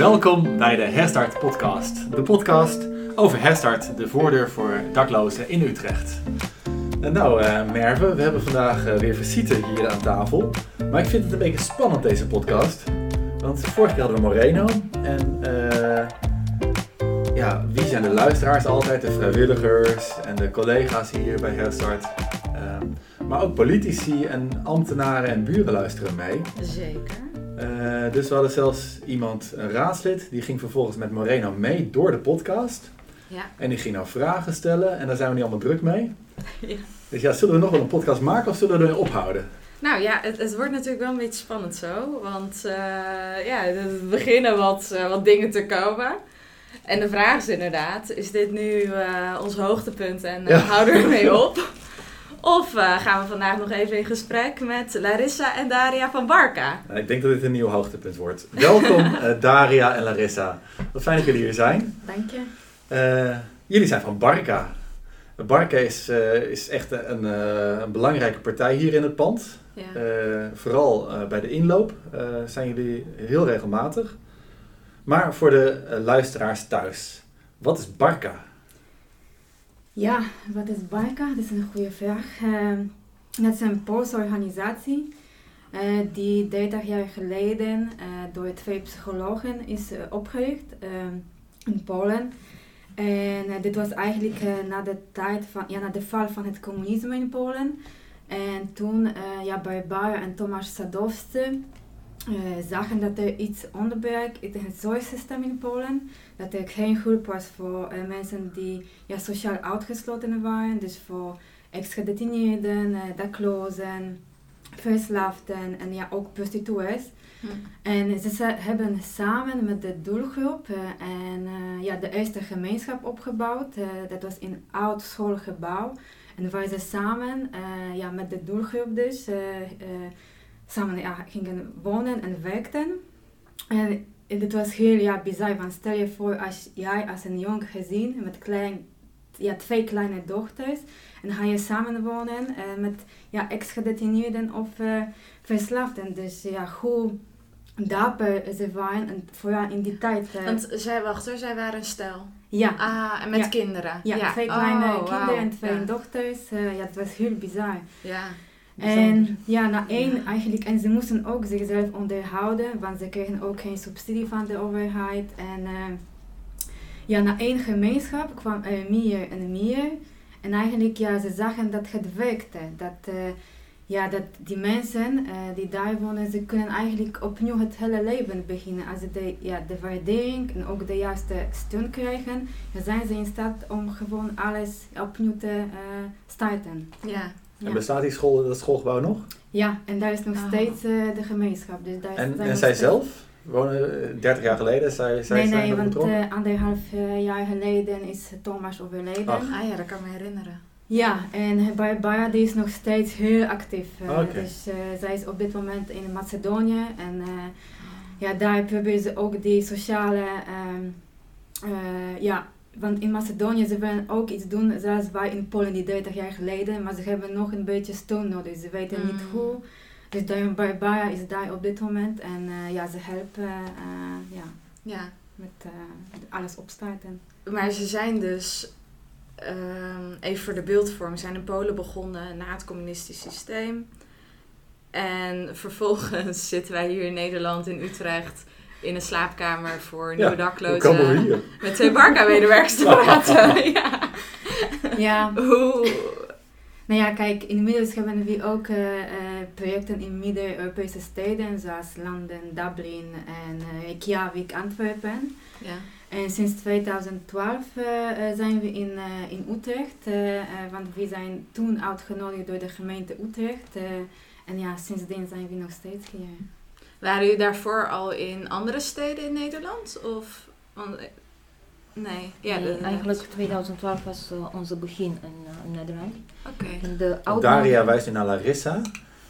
Welkom bij de Herstart podcast. De podcast over Herstart, de voordeur voor daklozen in Utrecht. En nou uh, Merve, we hebben vandaag uh, weer visite hier aan tafel. Maar ik vind het een beetje spannend deze podcast. Want vorige keer hadden we Moreno. En uh, ja, wie zijn de luisteraars altijd? De vrijwilligers en de collega's hier bij Herstart. Ehm, maar ook politici en ambtenaren en buren luisteren mee. Zeker. Uh, dus we hadden zelfs iemand, een raadslid, die ging vervolgens met Moreno mee door de podcast. Ja. En die ging nou vragen stellen en daar zijn we niet allemaal druk mee. Ja. Dus ja, zullen we nog wel een podcast maken of zullen we ermee ophouden? Nou ja, het, het, wordt natuurlijk wel een beetje spannend zo. Want uh, ja, er beginnen wat, uh, wat dingen te komen. En de vraag is inderdaad, is dit nu ons hoogtepunt en ja. houden we ermee op? Of uh, gaan we vandaag nog even in gesprek met Larissa en Daria van Barca? Nou, ik denk dat dit een nieuw hoogtepunt wordt. Welkom uh, Daria en Larissa. Wat fijn dat jullie hier zijn. Dank je. Uh, jullie zijn van Barca. Barca is, is echt een, een, belangrijke partij hier in het pand. Ja. vooral bij de inloop zijn jullie heel regelmatig. Maar voor de luisteraars thuis, wat is Barca? Ja, wat is Barca? Dat is een goede vraag. Uh, dat is een Poolse organisatie uh, die 30 jaar geleden uh, door twee psychologen is opgericht in Polen. En dit was eigenlijk na de tijd van, ja, na de val van het communisme in Polen. En toen ja, Barbara en Tomasz Sadowski zagen dat er iets onderbrak in het zorgsysteem in Polen. Dat er geen hulp was voor uh, mensen die ja, sociaal uitgesloten waren. Dus voor ex-gedetineerden, uh, daklozen, verslaafden en ja, ook prostituees. Hm. En ze hebben samen met de doelgroep en, ja, de eerste gemeenschap opgebouwd. dat was in een oud schoolgebouw. En waar ze samen ja, met de doelgroep dus samen ja, gingen wonen en werkten. En het was heel ja, bizar, want stel je voor als jij als een jong gezin met klein, ja, twee kleine dochters en ga je samen wonen uh, met ja, ex-gedetineerden of uh, verslaafden. Dus ja, hoe dapper ze waren, en vooral in die tijd. Uh, want zij, wacht hoor, zij waren een stel. Ja. Ah, en met ja. kinderen. Ja, ja. twee kleine oh, kinderen wow. en twee ja. dochters. ja, het was heel bizar. Ja. En ja, na één eigenlijk, en ze moesten ook zichzelf onderhouden, want ze kregen ook geen subsidie van de overheid. En uh, ja, na één gemeenschap kwam er meer en meer. En eigenlijk, ja, ze zagen dat het werkte. Dat, uh, ja, dat die mensen uh, die daar wonen, ze kunnen eigenlijk opnieuw het hele leven beginnen. Als ze de, ja, de waardering en ook de juiste steun krijgen, dan zijn ze in staat om gewoon alles opnieuw te starten. Ja. Ja. En bestaat die school, dat schoolgebouw nog? Ja, en daar is nog Oh. steeds uh, de gemeenschap. Dus daar En, en zij steeds- zelf? Wonen 30 jaar geleden? Zij, zij Nee, zijn nee, want uh, anderhalf jaar geleden is Thomas overleden. Ach. Ah ja, dat kan me herinneren. Ja, en Barbara die is nog steeds heel actief. Uh, Oké. Dus uh, zij is op dit moment in Macedonië. En uh, ja, daar proberen ze ook die sociale... Uh, ja, want in Macedonië ze willen ook iets doen zoals wij in Polen die 30 jaar geleden. Maar ze hebben nog een beetje steun nodig. Ze weten niet Mm. hoe. Dus daarom Barbara is daar op dit moment. En uh, ja, ze helpen uh, ja, Ja. met uh, alles opstarten. Maar ze zijn dus, ehm, even voor de beeldvorming, zijn in Polen begonnen na het communistisch systeem. En vervolgens zitten wij hier in Nederland, in Utrecht, in een slaapkamer voor nieuwe daklozen. Met twee Barca-medewerkers te praten. ja. Ja, Hoe... nou ja, kijk, inmiddels hebben we ook uh, uh, projecten in midden-Europese steden, zoals London, Dublin en uh, Reykjavik, Antwerpen. Ja. En sinds 2012 uh, zijn we in, uh, in Utrecht, uh, want we zijn toen uitgenodigd door de gemeente Utrecht. en ja, sindsdien zijn we nog steeds hier. Waren jullie daarvoor al in andere steden in Nederland? Of... Want, nee, ja, Nee, de- eigenlijk 2012 was uh, onze begin in, uh, in Nederland. Oké. Daria wijst nu naar Larissa.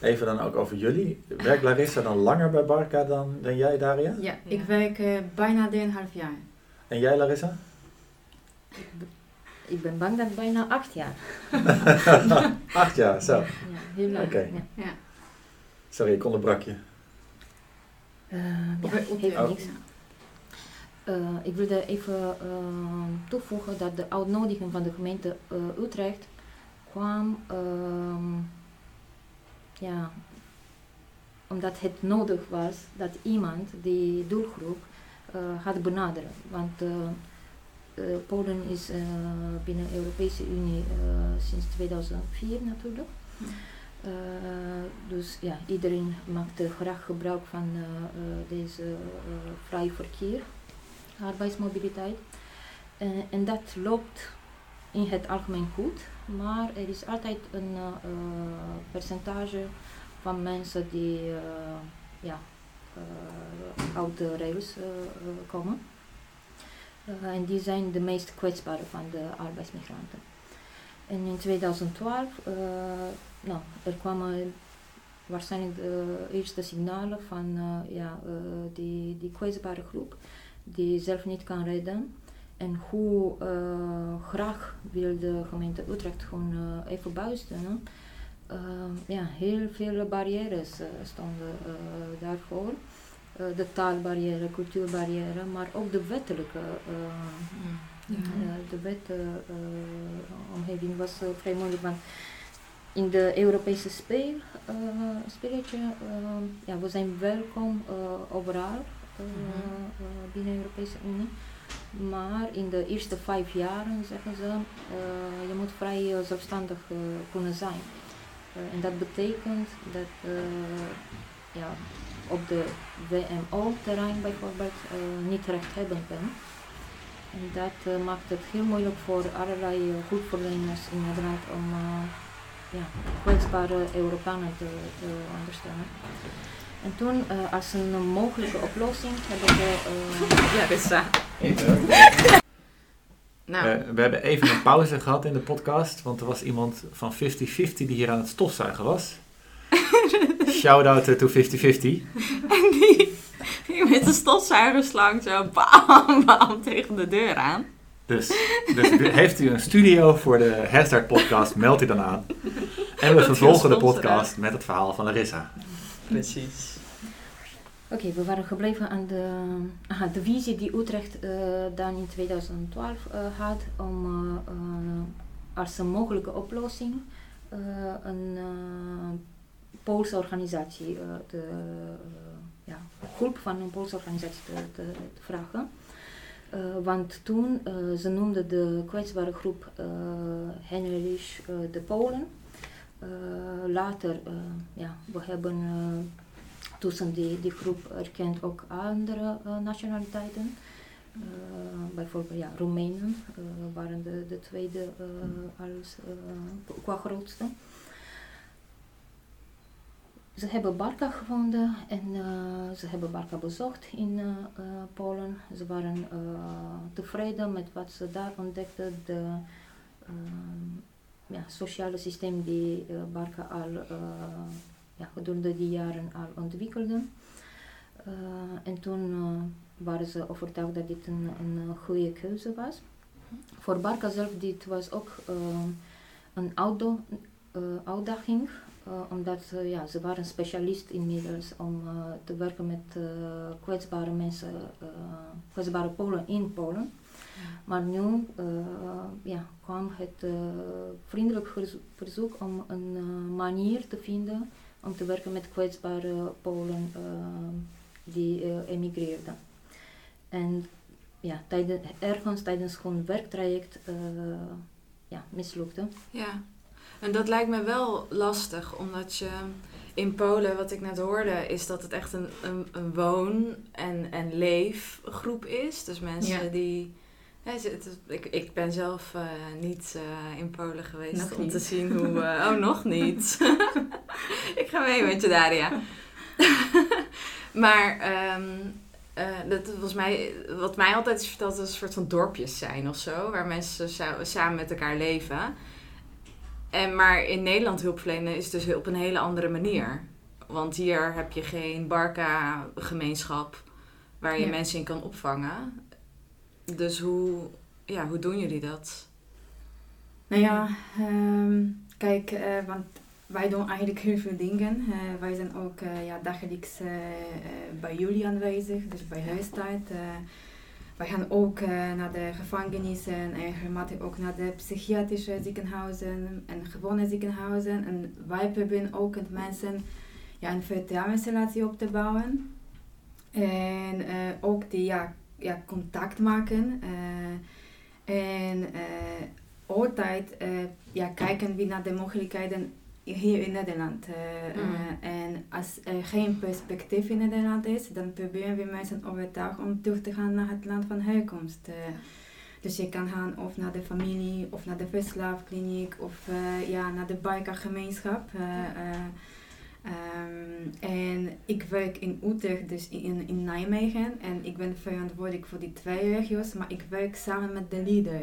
Even dan ook over jullie. Werkt Larissa dan langer bij Barca dan, dan jij, Daria? Ja, Ja. ik werk uh, bijna 3,5 jaar. En jij, Larissa? Ik ben bang dat bijna acht jaar. Acht jaar, zo. Ja, heel. Ja. Ja. Sorry, ik onderbrak je. Ja, heeft Oh. niks. Uh, ik wilde even uh, toevoegen dat de uitnodiging van de gemeente uh, Utrecht kwam um, ja, omdat het nodig was dat iemand die doelgroep had benaderen. Want Polen is binnen de Europese Unie sinds 2004 natuurlijk. Uh, dus ja, iedereen maakt graag gebruik van uh, uh, deze vrij verkeer, arbeidsmobiliteit. en dat loopt in het algemeen goed, maar er is altijd een percentage van mensen die ja, uit de rails komen. en die zijn de meest kwetsbare van de arbeidsmigranten. En in 2012, uh, nou, er kwamen waarschijnlijk de eerste signalen van uh, ja, uh, die, die kwetsbare groep die zelf niet kan redden. En hoe graag wil de gemeente Utrecht gewoon even bijstaan. ja, heel veel barrières stonden daarvoor. de taalbarrière, cultuurbarrière, maar ook de wettelijke mm. Ja. de wetomgeving was vrij moeilijk, want in de Europese speel, spelletje, ja, we zijn welkom overal binnen de Europese Unie. Maar in de eerste vijf jaren zeggen ze, je moet vrij zelfstandig kunnen zijn. en dat betekent dat ja, op de WMO-terrein bijvoorbeeld niet recht hebben bent. En dat uh, maakt het heel moeilijk voor allerlei hulpverleners in Nederland om uh, ja, kwetsbare Europeanen te ondersteunen. En toen, als een mogelijke oplossing, hebben we. ja, dus. nou. we hebben even een pauze gehad in de podcast, want er was iemand van 50-50 die hier aan het stofzuigen was. Shout out to 50-50. En die ging met de stofzuigerslang zo bam, bam tegen de deur aan. Dus, dus heeft u een studio voor de Herstart podcast, meld u dan aan. En we vervolgen de podcast met het verhaal van Larissa. Precies. Oké, we waren gebleven aan de, aha, de visie die Utrecht uh, dan in 2012 uh, eh, had om uh, als een mogelijke oplossing een Poolse organisatie te ja, hulp van een Poolse organisatie te, vragen. Uh, want toen, uh, ze noemden de kwetsbare groep uh, Heinrich de Polen. later, ja, we hebben tussen die, die groep erkend ook andere nationaliteiten. bijvoorbeeld ja, Roemenen waren de, de tweede als, qua grootste ze hebben Barka gevonden en uh, ze hebben Barka bezocht in uh, Polen. Ze waren tevreden met wat ze daar ontdekten. De ja, sociale systeem die Barka al ja, gedurende die jaren al ontwikkelde. en toen waren ze overtuigd dat dit een, goede keuze was. Voor Barka zelf dit was ook een uitdaging uh, omdat uh, ja, ze waren specialist inmiddels om uh, te werken met kwetsbare mensen, kwetsbare Polen in Polen. Maar nu ja, kwam het vriendelijk verzoek om een manier te vinden om te werken met kwetsbare Polen die emigreerden. En ja, tijdens, ergens tijdens hun werktraject ja, mislukte. Ja. En dat lijkt me wel lastig, omdat je in Polen, wat ik net hoorde, is dat het echt een, een, een woon- en, en leefgroep is. Dus mensen die. ik, ik ben zelf uh, niet uh, in Polen geweest nog om niet. te zien hoe. Uh, oh, nog niet. ik ga mee met je, Daria. maar um, dat was mij, wat mij altijd is verteld, dat een soort van dorpjes zijn of zo, waar mensen samen met elkaar leven. En, maar in Nederland hulpverlenen is dus op een hele andere manier. Want hier heb je geen barca-gemeenschap waar je mensen in kan opvangen. Dus hoe, ja, hoe doen jullie dat? Nou ja, ehm, kijk, uh, want wij doen eigenlijk heel veel dingen. Uh, wij zijn ook uh, ja, dagelijks bij jullie aanwezig, dus bij huistijd. Wij gaan ook naar de gevangenissen en regelmatig ook naar de psychiatrische ziekenhuizen en gewone ziekenhuizen. En wij proberen ook met mensen ja, een vertrouwensrelatie op te bouwen. En ook die ja, ja, contact maken. en altijd ja, kijken wie naar de mogelijkheden hier in Nederland. Uh, mm. en als er geen perspectief in Nederland is, dan proberen we mensen overtuigen om terug te gaan naar het land van herkomst. Uh, dus je kan gaan of naar de familie, of naar de verslaafkliniek, of ja, naar de bikergemeenschap. Um, en ik werk in Utrecht, dus in, in Nijmegen. En ik ben verantwoordelijk voor die twee regio's, maar ik werk samen met de leader.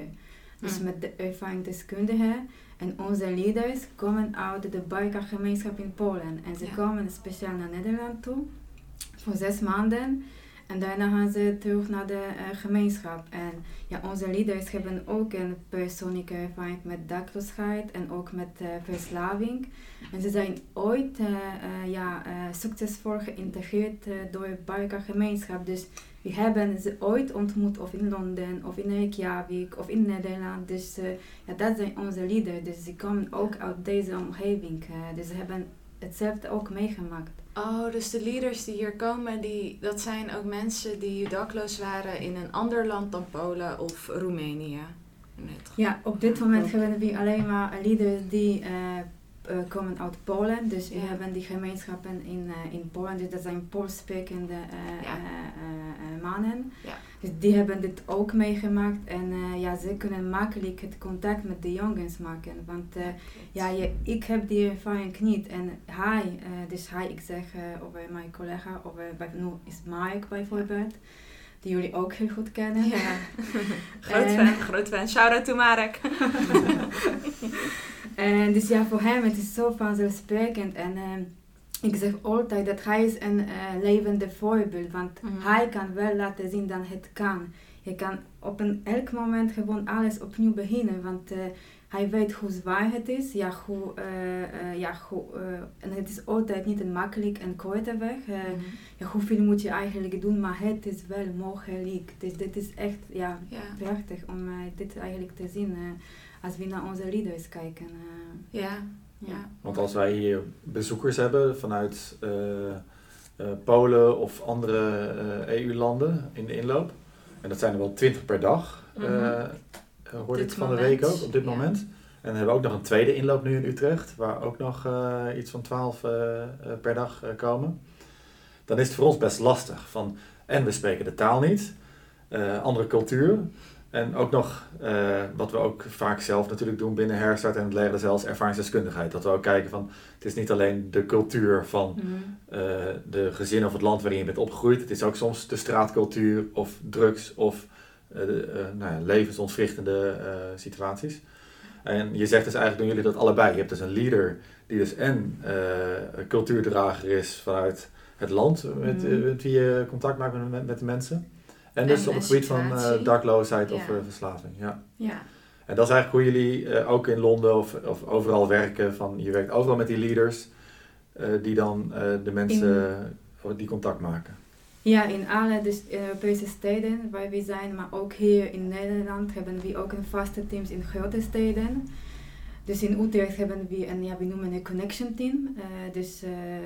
Dus mm. met de ervaringsdeskundigen. En onze leiders komen uit de bikergemeenschap in Polen. En ze komen speciaal naar Nederland toe voor zes maanden. En daarna gaan ze terug naar de uh, gemeenschap. En ja, onze leiders hebben ook een persoonlijke ervaring met dakloosheid en ook met uh, verslaving. En ze zijn ooit uh, ja, succesvol geïntegreerd door de bikergemeenschap. Dus we hebben ze ooit ontmoet, of in Londen, of in Reykjavik, of in Nederland. Dus uh, ja, dat zijn onze leaders. Dus ze komen ook uit deze omgeving. Uh, dus ze hebben hetzelfde ook meegemaakt. Oh, dus de leaders die hier komen, die, dat zijn ook mensen die dakloos waren in een ander land dan Polen of Roemenië? Ja, op dit moment hebben we alleen maar leaders die uh, uh, komen uit Polen. Dus we hebben die gemeenschappen in, uh, in Polen. Dus dat zijn Poolsprekende uh, ja. mannen. Ja. Dus die hebben dit ook meegemaakt. En ja, ze kunnen makkelijk het contact met de jongens maken. Want ja, je, ik heb die ervaring niet. En hij, dus hij, ik zeg over mijn collega, over, nu is Mike bijvoorbeeld die jullie ook heel goed kennen. Ja. groot fan, groot fan. Shout-out to Marek. en dus ja, voor hem het is zo vanzelfsprekend. En uh, ik zeg altijd dat hij is een uh, levende voorbeeld. Want mm. hij kan wel laten zien dat het kan. Je kan op een elk moment gewoon alles opnieuw beginnen. Want uh, hij weet hoe zwaar het is. Ja, hoe, uh, ja, hoe, en het is altijd niet een makkelijk en korte weg. Mm -hmm. ja, hoeveel moet je eigenlijk doen, maar het is wel mogelijk. Dus dit is echt ja, ja. prachtig om dit eigenlijk te zien als we naar onze leaders kijken. ja. Ja. Want als wij hier bezoekers hebben vanuit Polen of andere EU-landen in de inloop, en dat zijn er wel twintig per dag, mm -hmm. hoorde ik van de week ook, op dit moment. En dan hebben we ook nog een tweede inloop nu in Utrecht, waar ook nog uh, iets van 12 uh, per dag uh, komen. Dan is het voor ons best lastig. Van, en we spreken de taal niet, andere cultuur. En ook nog, wat we ook vaak zelf natuurlijk doen binnen Herstart en het leren zelfs ervaringsdeskundigheid. Dat we ook kijken van, het is niet alleen de cultuur van mm. de gezin of het land waarin je bent opgegroeid. Het is ook soms de straatcultuur of drugs of uh, nou ja, levensontwrichtende situaties. En je zegt dus eigenlijk doen jullie dat allebei. Je hebt dus een leader die dus en cultuurdrager is vanuit het land met, mm. met, wie je contact maakt met, met de mensen. En dus en op het gebied van dakloosheid ja. of verslaving. Ja. ja. En dat is eigenlijk hoe jullie ook in Londen of, of overal werken. Van, je werkt overal met die leaders die dan de mensen in... die contact maken. Ja, in alle dus Europese steden waar we zijn, maar ook hier in Nederland hebben we ook een vaste teams in grote steden. Dus in Utrecht hebben we een, ja, we noemen een connection team. Uh, dus uh, uh,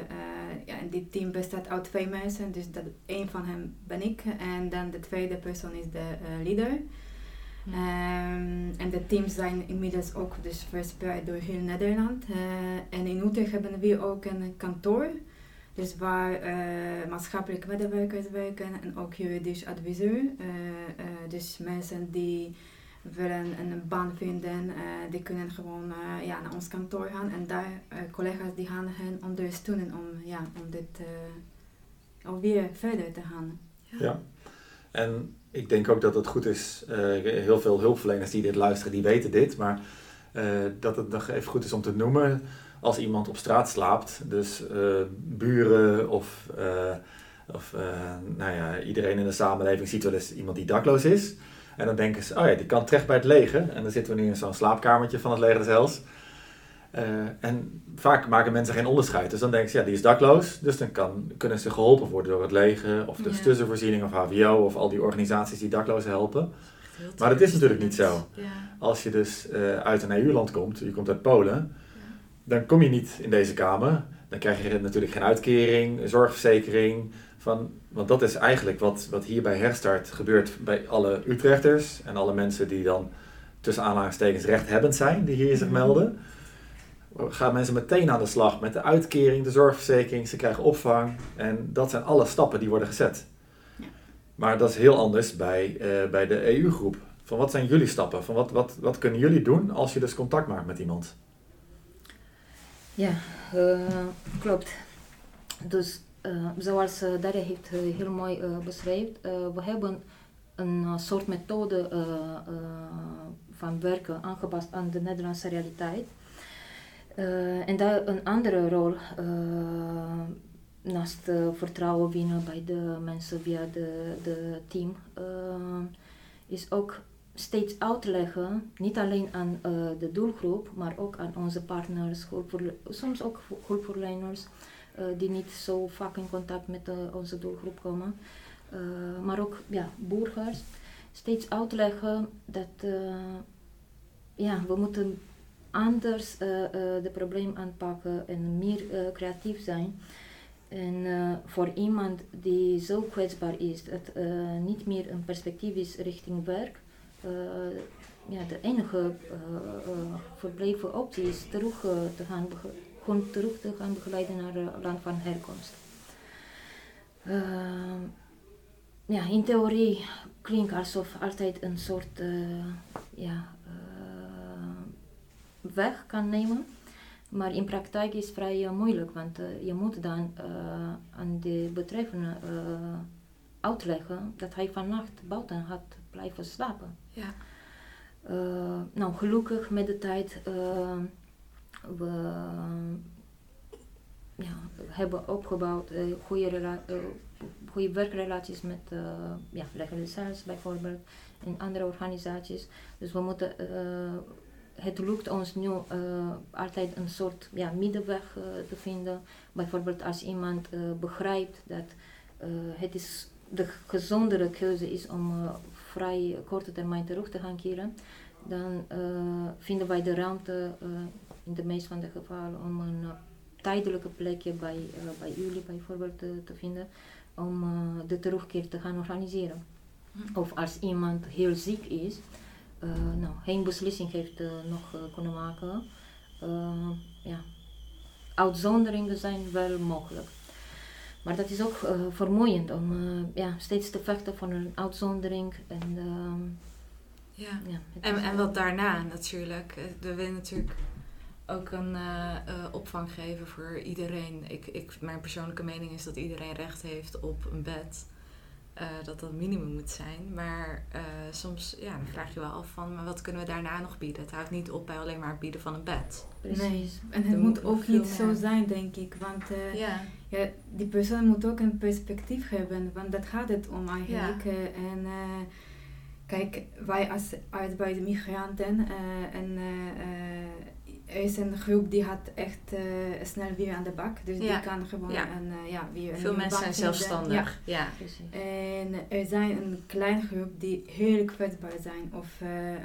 ja, dit team bestaat uit twee mensen, dus dat, een van hen ben ik en dan de tweede persoon is de leader. Mm. Um, en de teams zijn inmiddels ook dus verspreid door heel Nederland. en in Utrecht hebben we ook een kantoor. Dus waar maatschappelijke medewerkers werken en ook juridisch adviseur. Dus mensen die willen een baan vinden, die kunnen gewoon ja, naar ons kantoor gaan en daar collega's die gaan hen ondersteunen om, ja, om dit alweer verder te gaan. Ja. en ik denk ook dat het goed is, heel veel hulpverleners die dit luisteren, die weten dit, maar dat het nog even goed is om te noemen als iemand op straat slaapt, dus buren of, of nou ja, iedereen in de samenleving ziet wel eens iemand die dakloos is. En dan denken ze, oh ja, die kan terecht bij het leger. En dan zitten we nu in zo'n slaapkamertje van het leger des Hels. Eh, en vaak maken mensen geen onderscheid. Dus dan denken ze, ja, die is dakloos. Dus dan kan, kunnen ze geholpen worden door het leger of de Ja. tussenvoorziening of HVO of al die organisaties die daklozen helpen. Maar dat is natuurlijk niet zo. Ja. Als je dus eh, uit een EU-land komt, je komt uit Polen, dan kom je niet in deze kamer. Dan krijg je natuurlijk geen uitkering, zorgverzekering. Van, want dat is eigenlijk wat, wat hier bij Herstart gebeurt bij alle Utrechters en alle mensen die dan tussen aanhalingstekens rechthebbend zijn, die hier zich Mhm. melden. Gaan mensen meteen aan de slag met de uitkering, de zorgverzekering, ze krijgen opvang. En dat zijn alle stappen die worden gezet. Ja. Maar dat is heel anders bij, eh, bij de EU-groep. Van wat zijn jullie stappen? Van wat, wat, wat kunnen jullie doen als je dus contact maakt met iemand? Ja, eh, klopt. Dus zoals uh, Darja heeft heel mooi beschreven, we hebben een soort methode van werken aangepast aan de Nederlandse realiteit. En daar een andere rol naast vertrouwen winnen bij de mensen via de, de team is ook steeds uitleggen, niet alleen aan eh, de doelgroep, maar ook aan onze partners, soms ook hulpverleners die niet zo vaak in contact met eh, onze doelgroep komen, Eh, maar ook ja, burgers, steeds uitleggen dat eh, ja, we moeten anders eh, eh, de probleem aanpakken en meer eh, creatief zijn. En eh, voor iemand die zo kwetsbaar is dat eh, niet meer een perspectief is richting werk, eh, ja, de enige eh, eh, verbleven optie is terug, eh, te gaan gewoon terug te gaan begeleiden naar het land van herkomst. Ehm, ja, in theorie klinkt alsof altijd een soort eh, ja, eh, weg kan nemen. Maar in praktijk is het vrij eh, moeilijk, want eh, je moet dan eh, aan de betreffende eh, uitleggen dat hij vannacht buiten had blijven slapen. Ja. Eh, nou, gelukkig met de tijd we ja, hebben opgebouwd uh, goede, uh, goede werkrelaties met uh, ja, bijvoorbeeld en andere organisaties. Dus we moeten, het lukt ons nu altijd een soort ja, middenweg te vinden. Bijvoorbeeld als iemand begrijpt dat het is de gezondere keuze is om vrij korte termijn terug te gaan keren, dan vinden wij de ruimte in de meeste van de gevallen om een uh, tijdelijke plekje bij, bij jullie bijvoorbeeld te, te vinden om de terugkeer te gaan organiseren. Hm. Of als iemand heel ziek is, nou, geen beslissing heeft nog kunnen maken, ja, uitzonderingen zijn wel mogelijk. Maar dat is ook uh, vermoeiend om uh, ja, steeds te vechten voor een uitzondering. En, uh, ja. ja en, en wat daarna natuurlijk. Eh, We willen natuurlijk ook een uh, opvang geven voor iedereen. Ik, ik, mijn persoonlijke mening is dat iedereen recht heeft op een bed. Uh, dat dat minimum moet zijn. Maar soms ja, dan vraag je wel af van, maar wat kunnen we daarna nog bieden? Het houdt niet op bij alleen maar het bieden van een bed. Nee, en het moet ook niet zo zijn, denk ik. Want uh, ja. Ja, die persoon moet ook een perspectief hebben, want dat gaat het om eigenlijk. Ja. En uh, kijk, wij als arbeidsmigranten uh, en is een groep die had echt snel weer aan de bak, dus ja. die kan gewoon ja. een, ja, weer Veel mensen zijn zelfstandig. Ja. ja. En er zijn een kleine groep die heel kwetsbaar zijn of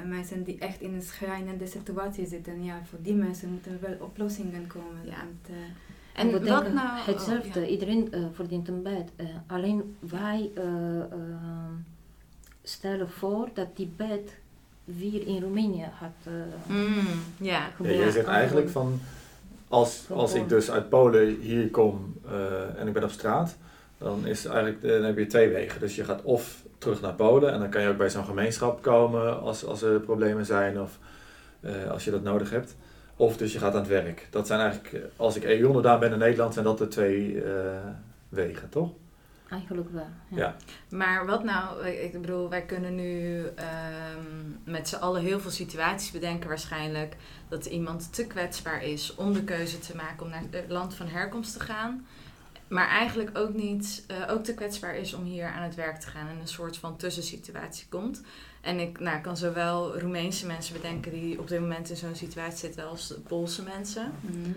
mensen die echt in een schrijnende situatie zitten. Ja, voor die mensen moeten wel oplossingen komen. Ja. Want, en we wat nou? Hetzelfde, oh, ja. iedereen uh, verdient een bed. Uh, alleen wij uh, stellen voor dat die bed weer in Roemenië had mm, ja. ja, je zegt eigenlijk van, als, als ik dus uit Polen hier kom en ik ben op straat, dan, is eigenlijk, dan heb je twee wegen. Dus je gaat of terug naar Polen en dan kan je ook bij zo'n gemeenschap komen als, als er problemen zijn of als je dat nodig hebt. Of dus je gaat aan het werk. Dat zijn eigenlijk, als ik EU-onderdaan ben in Nederland, zijn dat de twee uh, wegen, toch? Eigenlijk wel. Ja. ja. Maar wat nou, ik bedoel, wij kunnen nu um, met z'n allen heel veel situaties bedenken waarschijnlijk dat iemand te kwetsbaar is om de keuze te maken om naar het land van herkomst te gaan. maar eigenlijk ook niet, eh, ook te kwetsbaar is om hier aan het werk te gaan en een soort van tussensituatie komt. En ik nou, kan zowel Roemeense mensen bedenken die op dit moment in zo'n situatie zitten als Poolse mensen. Mhm.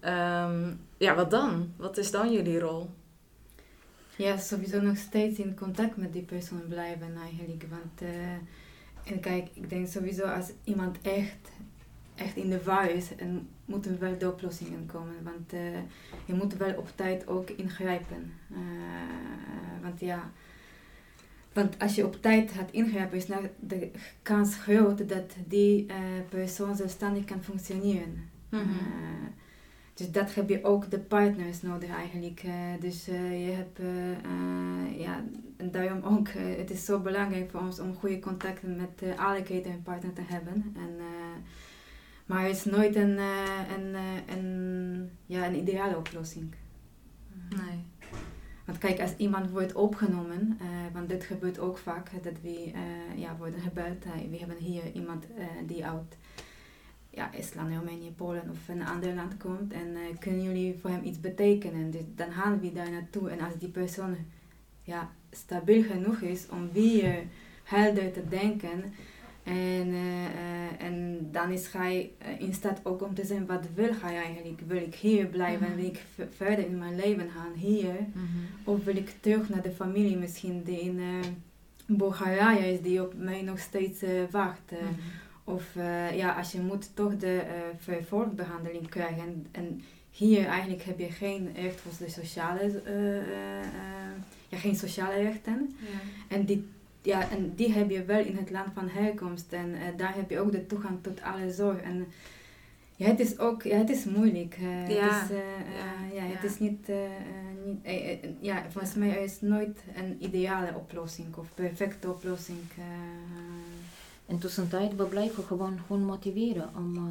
Ehm, ja, wat dan? Wat is dan jullie rol? Ja, sowieso nog steeds in contact met die persoon blijven eigenlijk. Want eh, en kijk, ik denk sowieso als iemand echt, echt in de war is, en moeten wel de oplossingen komen. Want eh, je moet wel op tijd ook ingrijpen. Eh, want ja, want als je op tijd gaat ingrijpen, is nou de kans groot dat die persoon zelfstandig kan functioneren. Mhm. Dus dat heb je ook de partners nodig eigenlijk. eh, dus eh, je hebt, eh, ja, en daarom ook, het is zo belangrijk voor ons om goede contacten met alle catering te hebben. En, maar het is nooit een, een, een, ja, een ideale oplossing. Nee. Want kijk, als iemand wordt opgenomen, want dit gebeurt ook vaak, dat we ja, worden gebeld. we hebben hier iemand die uit ja, Estland, Roemenië, Polen of een ander land komt. En eh, kunnen jullie voor hem iets betekenen? Dus dan gaan we daar naartoe. En als die persoon ja, stabiel genoeg is om weer helder te denken. En, eh, eh, en dan is hij in staat ook om te zeggen, wat wil hij eigenlijk? Wil ik hier blijven? Mhm. Wil ik verder in mijn leven gaan hier? Of wil ik terug naar de familie misschien die in eh, Bulgarije is, die op mij nog steeds wacht. eh. Of eh, ja, als je moet toch de eh, vervolgbehandeling krijgen. En, en hier eigenlijk heb je geen recht voor de sociale, eh, ja, geen sociale rechten. Ja. En die, ja, en die heb je wel in het land van herkomst. En daar heb je ook de toegang tot alle zorg. En ja, het is ook, ja, het is moeilijk. eh, Ja. Het is, Ja, ja, het is niet, niet ja, volgens mij is nooit een ideale oplossing of perfecte oplossing. En tussentijd, we blijven gewoon, gewoon motiveren om eh,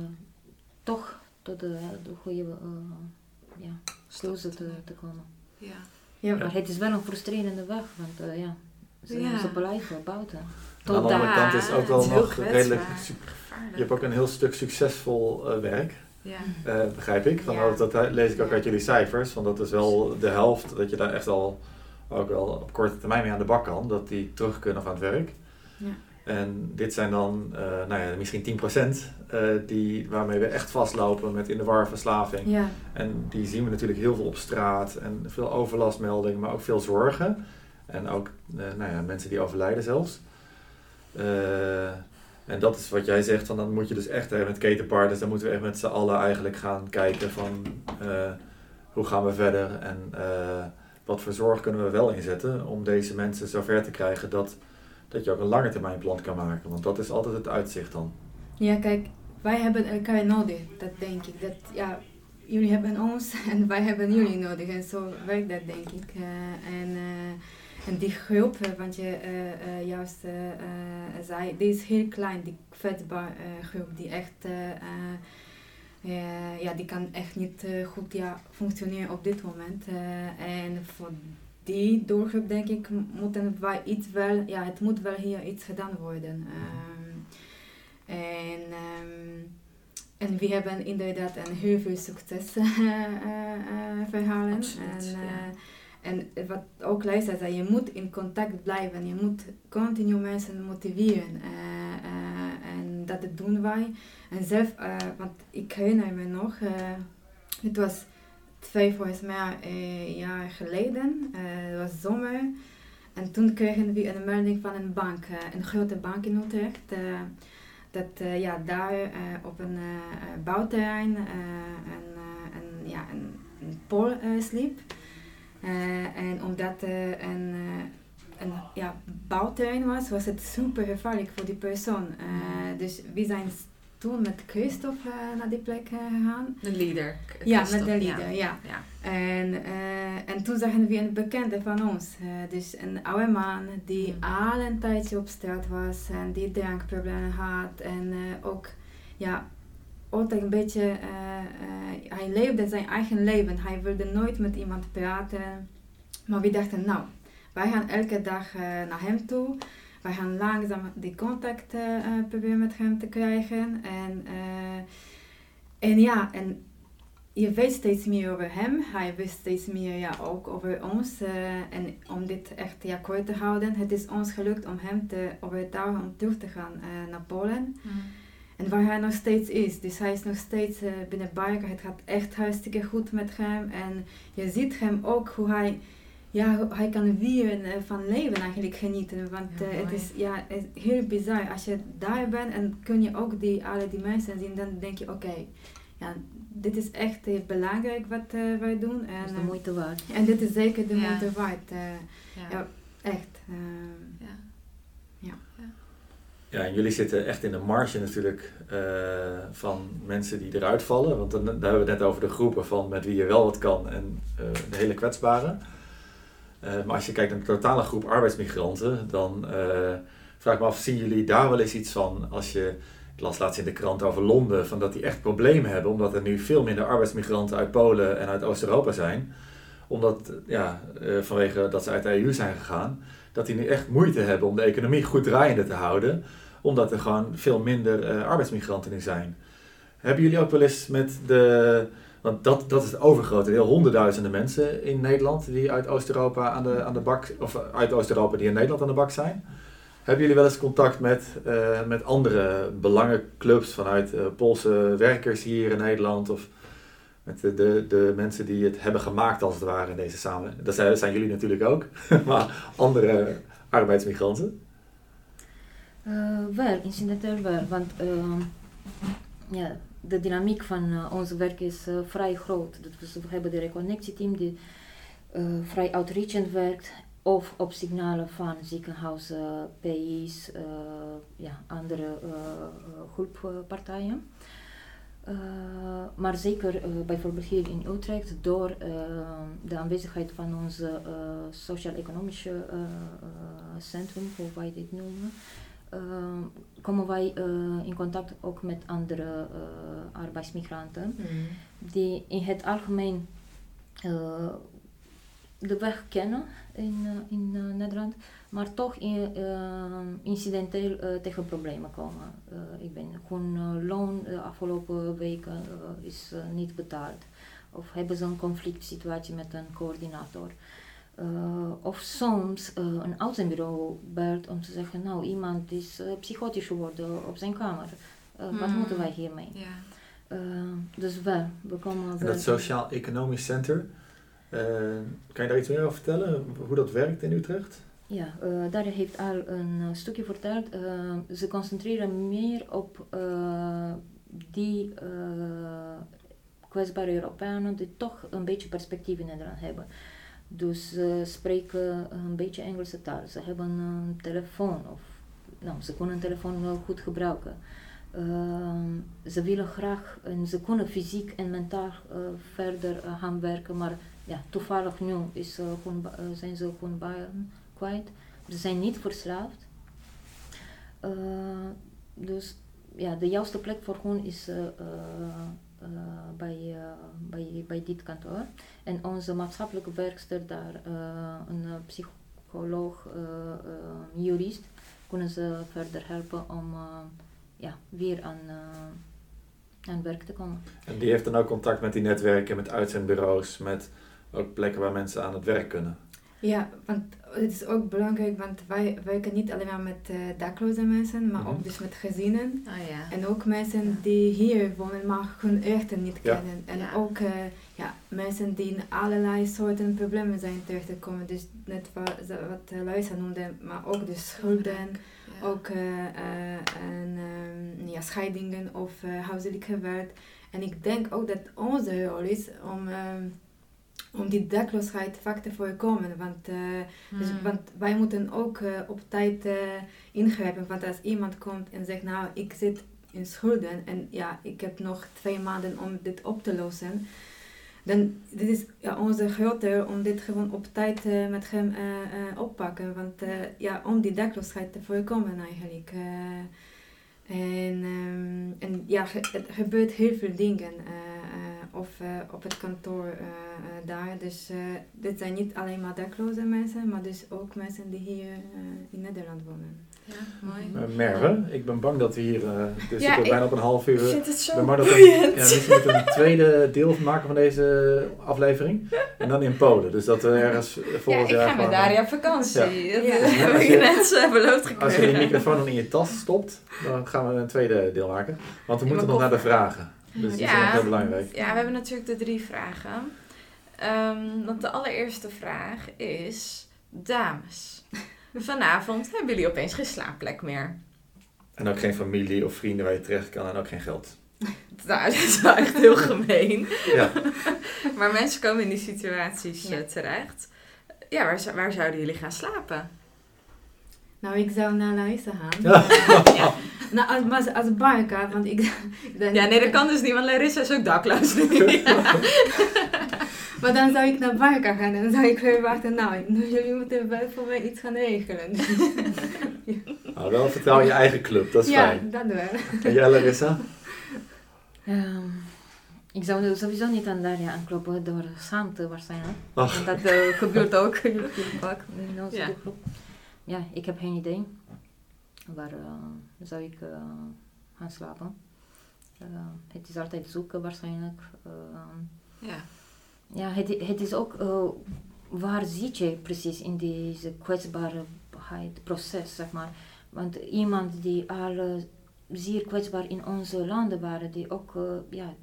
toch tot de, de goede eh, ja, keuze te, te komen. Ja. ja, Maar het is wel een frustrerende weg, want eh, ja, ze, Ja. ze blijven buiten. Aan de andere kant is het ook wel is nog redelijk... Je hebt ook een heel stuk succesvol eh, werk, Ja. eh, begrijp ik. Van, Ja. dat, dat lees ik ook Ja. uit jullie cijfers. Want dat is wel de helft dat je daar echt al ook wel op korte termijn mee aan de bak kan. Dat die terug kunnen van het werk. En dit zijn dan eh, nou ja, misschien 10% eh die, waarmee we echt vastlopen met in de war verslaving. ja, En die zien we natuurlijk heel veel op straat en veel overlastmeldingen, maar ook veel zorgen. En ook eh, nou ja, mensen die overlijden zelfs. En dat is wat jij zegt, van dan moet je dus echt eh, met ketenpartners, dan moeten we echt met z'n allen eigenlijk gaan kijken van hoe gaan we verder en wat voor zorg kunnen we wel inzetten om deze mensen zover te krijgen dat, dat je ook een lange termijn plan kan maken. Want dat is altijd het uitzicht dan. ja, kijk, wij hebben elkaar nodig, dat denk ik. Dat, ja, jullie hebben ons en wij hebben jullie nodig. En zo werkt dat, denk ik. Eh, en, eh, en die groep, eh, want je juist zei, die is heel klein, die kwetsbaar eh, groep, die echt, ja, die kan echt niet goed ja, functioneren op dit moment. En voor die doelgroep, denk ik, moeten wij iets wel, ja, het moet wel hier iets gedaan worden. Ehm, en, ehm, en we hebben inderdaad een heel veel succesverhalen. En, ja. eh, en wat ook Leisa zei, je moet in contact blijven. Je moet continu mensen motiveren. Eh, eh, en dat doen wij. En zelf, eh, want ik herinner me nog, eh, het was twee volgens mij eh, jaar geleden. Eh, het was zomer. En toen kregen we een melding van een bank, eh, een grote bank in Utrecht. eh, dat eh, ja, daar eh, op een eh, eh, bouwterrein eh, een, eh, een, ja, een, een pool eh, sliep. Eh, en omdat een, eh, een ja, bouwterrein was, was het super gevaarlijk voor die persoon. Eh, dus we zijn toen met Christophe eh, naar die plek eh, gegaan. De leader. Ja, met de leader, ja. Ja. En, eh, en toen zagen we een bekende van ons. dus een oude man die Mm. al een tijdje op straat was en die drankproblemen had. En ook ja, altijd een beetje, hij leefde zijn eigen leven. Hij wilde nooit met iemand praten. Maar we dachten, nou, wij gaan elke dag naar hem toe. Wij gaan langzaam die contact eh, eh, proberen met hem te krijgen. En, eh, en ja, en je weet steeds meer over hem. Hij wist steeds meer ja, ook over ons. en om dit echt ja, kort te houden, het is ons gelukt om hem te overtuigen om terug te gaan naar Polen. En waar hij nog steeds is. Dus hij is nog steeds binnen Biker. Het gaat echt hartstikke goed met hem. En je ziet hem ook hoe hij, ja, hij kan weer eh, van leven eigenlijk genieten. Want Ja, eh, het is ja, het is heel bizar. Als je daar bent en kun je ook die, alle die mensen zien, dan denk je oké, ja, dit is echt eh, belangrijk wat wij doen. Dat is En, de moeite waard. en dit is zeker de Ja. moeite waard. Ja. Ja. echt. ehm. Ja. Ja, en jullie zitten echt in de marge natuurlijk eh, van mensen die eruit vallen. Want dan, daar hebben we het net over de groepen van met wie je wel wat kan en eh, de hele kwetsbare. Eh, maar als je kijkt naar de totale groep arbeidsmigranten, dan eh, vraag ik me af, zien jullie daar wel eens iets van als je, ik las laatst in de krant over Londen, van dat die echt problemen hebben, omdat er nu veel minder arbeidsmigranten uit Polen en uit Oost-Europa zijn. Omdat, ja, eh, vanwege dat ze uit de EU zijn gegaan, dat die nu echt moeite hebben om de economie goed draaiende te houden omdat er gewoon veel minder arbeidsmigranten nu zijn. Hebben jullie ook wel eens met de. Want dat, dat is het overgrote deel, honderdduizenden mensen in Nederland die uit Oost-Europa aan de, aan de bak. of uit Oost-Europa die in Nederland aan de bak zijn. Hebben jullie wel eens contact met, eh, met andere belangenclubs vanuit eh, Poolse werkers hier in Nederland? Of met de, de, de mensen die het hebben gemaakt als het ware in deze samenleving? Dat zijn, zijn jullie natuurlijk ook, maar andere arbeidsmigranten? Eh, wel, incidenteel wel, want ehm, ja, de dynamiek van eh, ons werk is eh, vrij groot. Dus we hebben de reconnectieteam die eh, vrij outreachend werkt, of op signalen van ziekenhuizen, PI's, ja, andere hulppartijen. Maar zeker bijvoorbeeld hier in Utrecht, door de aanwezigheid van eh, sociaal-economische centrum, hoe wij dit noemen, komen wij eh, in contact ook met andere eh, arbeidsmigranten die in het algemeen eh, de weg kennen in, eh, in eh, Nederland, maar toch in, eh, incidenteel eh, tegen problemen komen. Eh, ik ben hun eh, loon de afgelopen weken eh, is eh, niet betaald. Of hebben ze een conflict situatie met een coördinator. Eh, of soms eh, een uitzendbureau belt om te zeggen, nou iemand is eh, psychotisch geworden op zijn kamer. Wat Hmm. moeten wij hiermee? Ja. Eh, dus wel, we komen En dat Sociaal-Economisch Center, eh, kan je daar iets meer over vertellen? Hoe dat werkt in Utrecht? Ja, eh daar heeft al een stukje verteld. Eh, ze concentreren meer op eh, die eh, kwetsbare Europeanen die toch een beetje perspectief in Nederland hebben. Dus ze spreken een beetje Engelse taal. Ze hebben een telefoon of nou, ze kunnen een telefoon wel goed gebruiken. Ze willen graag en ze kunnen fysiek en mentaal eh, verder eh, gaan werken, maar ja, toevallig nu is, eh, hun eh, zijn ze hun baan kwijt. Ze zijn niet verslaafd. Eh, dus ja, de juiste plek voor hen is eh, eh, eh, bij, eh, bij, bij dit kantoor. En onze maatschappelijke werkster daar, eh, een eh, psycholoog, eh, eh, jurist, kunnen ze verder helpen om eh, ja, weer aan, eh, aan werk te komen. En die heeft dan ook contact met die netwerken, met uitzendbureaus, met ook plekken waar mensen aan het werk kunnen. Ja, want het is ook belangrijk, want wij werken niet alleen maar met eh, dakloze mensen, maar Mhm. ook dus met gezinnen. Oh ja. En ook mensen die hier wonen, maar hun rechten niet Ja. kennen. En Ja. ook eh, ja, mensen die in allerlei soorten problemen zijn terechtgekomen. Dus net wat, wat eh, Luisa noemde, maar ook de schulden, Ja. ook eh, eh, en, ehm, ja, scheidingen of eh huiselijk geweld. En ik denk ook dat onze rol is om, ehm, om die dakloosheid vaak te voorkomen. Want, eh, dus, Hmm. want wij moeten ook eh, op tijd eh, ingrijpen. Want als iemand komt en zegt, nou, ik zit in schulden en ja, ik heb nog twee maanden om dit op te lossen. Dan dit is ja, onze grote om dit gewoon op tijd met hem oppakken. Want ja, om die dakloosheid te voorkomen eigenlijk. En, ehm, en ja, het gebeurt heel veel dingen. Of eh, op het kantoor eh, eh, daar. Dus eh, dit zijn niet alleen maar dakloze mensen, maar dus ook mensen die hier eh, in Nederland wonen. Ja, mooi. Eh, Merve, ik ben bang dat we hier, eh dus Ja, zitten ik- bijna op een half uur. Ik vind het we zo maar dat ja, misschien moeten we een tweede deel maken van deze aflevering. En dan in Polen. Dus dat we ergens Ja, volgend ik jaar ga met Daria op vakantie. Ja. Dat Ja. heb Als ik net beloofd Als je die gekregen. microfoon dan in je tas stopt, dan gaan we een tweede deel maken. Want we moeten nog naar de vragen. Dus die Ja. nog heel belangrijk. Ja, we hebben natuurlijk de drie vragen. Ehm, want de allereerste vraag is... Dames, vanavond hebben jullie opeens geen slaapplek meer. En ook geen familie of vrienden waar je terecht kan en ook geen geld. Nou, dat is wel echt heel gemeen. Ja, Maar mensen komen in die situaties Ja. terecht. Ja, waar, zou- waar zouden jullie gaan slapen? Nou, ik zou naar Larissa gaan. Ja. Ja. Nou, als, maar als barka, want ik... Ja, nee, dat kan dus niet, want Larissa is ook dakloos nu. Maar dan zou ik naar Barca gaan en dan zou ik weer wachten. Nou, jullie moeten wel voor mij iets gaan regelen. nou, wel vertrouw je eigen club, dat is ja, fijn. dat wel. En jij Larissa? Ehm, ik zou sowieso niet aan Daria aankloppen door schaamte waarschijnlijk. Ach. En dat eh, gebeurt ook in onze Ja. groep. Ja, ik heb geen idee. Waar eh, zou ik eh, gaan slapen? Eh, het is altijd zoeken waarschijnlijk. Ja. ja, het, het is ook waar zit je precies in deze kwetsbaarheid proces, zeg maar. Want iemand die al zeer kwetsbaar in onze landen waren, die ook ja,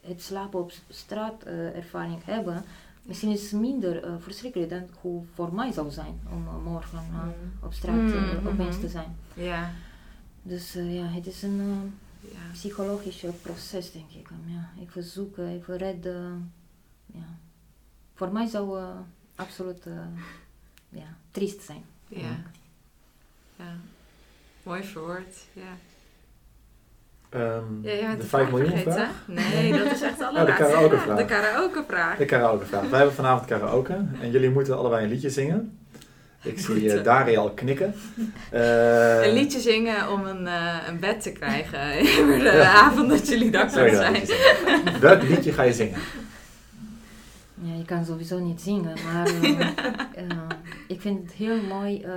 het slapen op straat ervaring hebben, misschien is het minder eh, verschrikkelijk dan hoe voor mij zou zijn om eh, morgen eh, op straat Mm, opeens mhm. te zijn. Ja. Dus ja, het is een ja. psychologisch proces, denk ik. Ja, even zoeken, even redden. Ja. Voor mij zou uh, absoluut uh, ja, triest zijn. Ja. ja. Mooi verwoord, ja. Ehm, ja de de 5 vraag miljoen vergeten. vraag? Nee, dat is echt de Oh, de allerlaatste karaokevraag. De karaokevraag. De karaokevraag. Wij hebben vanavond karaoke en jullie moeten allebei een liedje zingen. Ik zie uh, Daria al knikken. Eh, Een liedje zingen om een, eh, een bed te krijgen voor de Ja. avond dat jullie Sorry, dakloos dat zijn. liedje zingen. Welk liedje ga je zingen? Ja, je kan sowieso niet zingen, maar uh, uh, ik vind het heel mooi, uh,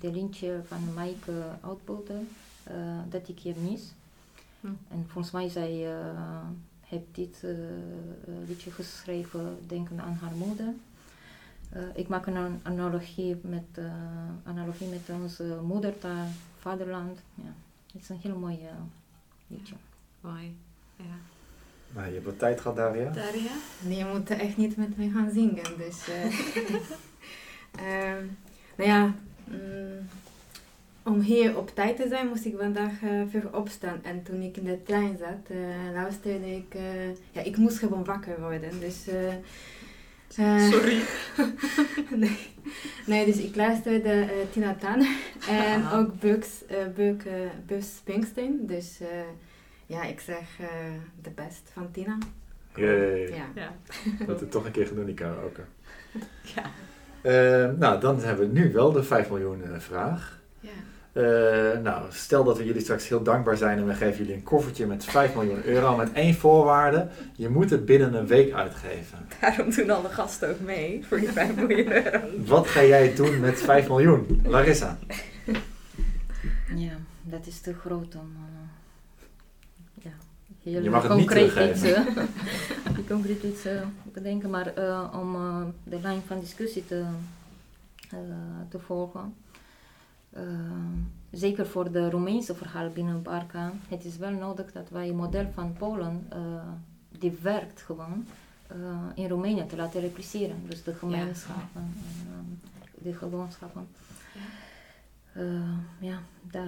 de liedje van Maaike Oudbolder, dat ik je mis. Hm. En volgens mij zij heeft dit liedje geschreven, denken aan haar moeder. Uh, ik maak een analogie met, uh, analogie met onze moedertaal, vaderland. Ja, het is een heel mooi uh, liedje. Mooi, ja. Nou, je hebt wat tijd gehad, Daria. Daria? Nee, je moet echt niet met mij gaan zingen. Dus, uh, um, nou ja, um, om hier op tijd te zijn moest ik vandaag uh, vroeg opstaan. En toen ik in de trein zat, uh, luisterde ik... ja, ik moest gewoon wakker worden. Dus... Uh, Sorry. nee. nee, dus ik luisterde uh, Tina Turner en ook Bugs, uh, Bug, Bus Springsteen. Dus ja, ik zeg de best van Tina. Jee. Ja. ja. Moeten het toch een keer gaan doen, die karaoke. Ja. Uh, nou, dan hebben we nu wel de 5 miljoen vraag. Ja. Uh, nou, stel dat we jullie straks heel dankbaar zijn en we geven jullie een koffertje met 5 miljoen euro met één voorwaarde. Je moet het binnen een week uitgeven. Daarom doen alle gasten ook mee voor die 5 miljoen euro. Wat ga jij doen met 5 miljoen? Larissa? Ja, dat is te groot om... Uh, ja, heel je mag het concreet niet iets, uh, concreet iets uh, bedenken, maar om de lijn van discussie te, te volgen. Uh, zeker voor de Roemeense verhaal binnen Barca, het is wel nodig dat wij een model van Polen, uh, die werkt gewoon, uh, in Roemenië te laten repliceren. Dus de gemeenschappen, ja. en, de gewoonschappen. Ja, ja dat,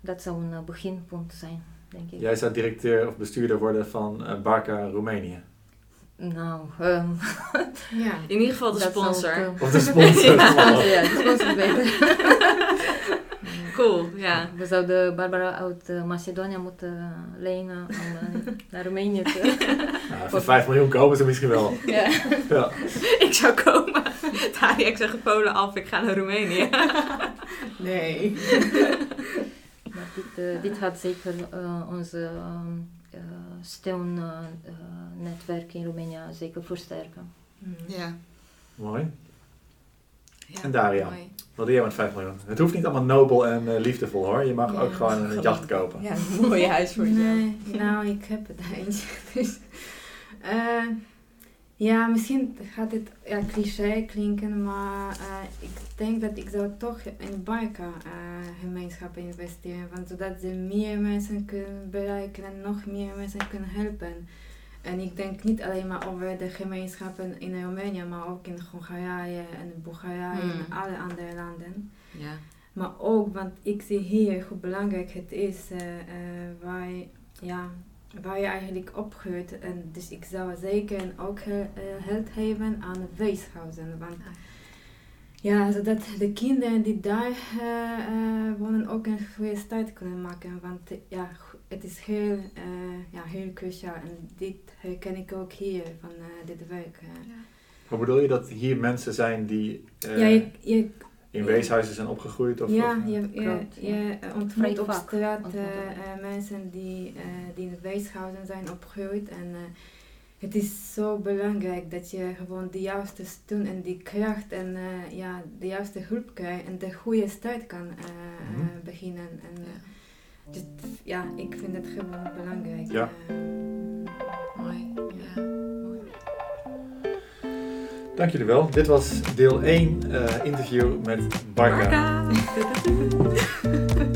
dat zou een beginpunt zijn, denk ik. Jij zou directeur of bestuurder worden van Barca Roemenië. Nou, um, ja. in ieder geval de sponsor. Of de sponsor. ja, ja, de sponsor beter. cool, ja. We zouden Barbara uit uh, Macedonië moeten lenen om uh, naar Roemenië te... nou, voor 5 miljoen komen ze misschien wel. ja. ja. Ik zou komen. Daria, ik zeg Polen af, ik ga naar Roemenië. nee. maar dit, uh, dit had zeker onze um, uh, steun-netwerk in Roemenië zeker versterken. Mm. Ja. Mooi. Ja, En Daria? mooi. Wat doe jij met 5 miljoen? Het hoeft niet allemaal nobel en eh, liefdevol hoor. Je mag Ja, ook gewoon een jacht kopen. Ja, een mooi huis voor jezelf. Nee, nou, ik heb het eentje. Dus, eh, ja, misschien gaat het ja, cliché klinken, maar eh, ik denk dat ik zou toch in Barca eh gemeenschappen investeren. Want zodat ze meer mensen kunnen bereiken en nog meer mensen kunnen helpen. En ik denk niet alleen maar over de gemeenschappen in Roemenië, maar ook in Hongarije en Bulgarije Hmm. en alle andere landen. Ja. Maar ook, want ik zie hier hoe belangrijk het is waar, je- ja, waar je eigenlijk opgroeit. En dus ik zou zeker ook eh, eh, geld geven aan weeshuizen. Want ja, zodat de kinderen die daar eh, wonen ook een goede start kunnen maken. Want ja, het is heel, eh, ja, heel cruciaal. En dit herken ik ook hier van eh, dit werk. eh. Hoe bedoel je dat hier mensen zijn die eh, ja, je, je in weeshuizen zijn opgegroeid? Of, ja, of, je, je, Klopt, ja. je eh, ontmoet op straat eh, eh, mensen die, eh, die in weeshuizen zijn opgegroeid. En eh, het is zo belangrijk dat je gewoon de juiste steun en die kracht en eh, ja, de juiste hulp krijgt en de goede start kan Mhm. beginnen. En, eh, dus, ja, ik vind het gewoon belangrijk. Ja. Mooi. Ja. Mooi. Dank jullie wel. Dit was deel 1 uh, eh, interview met Barca.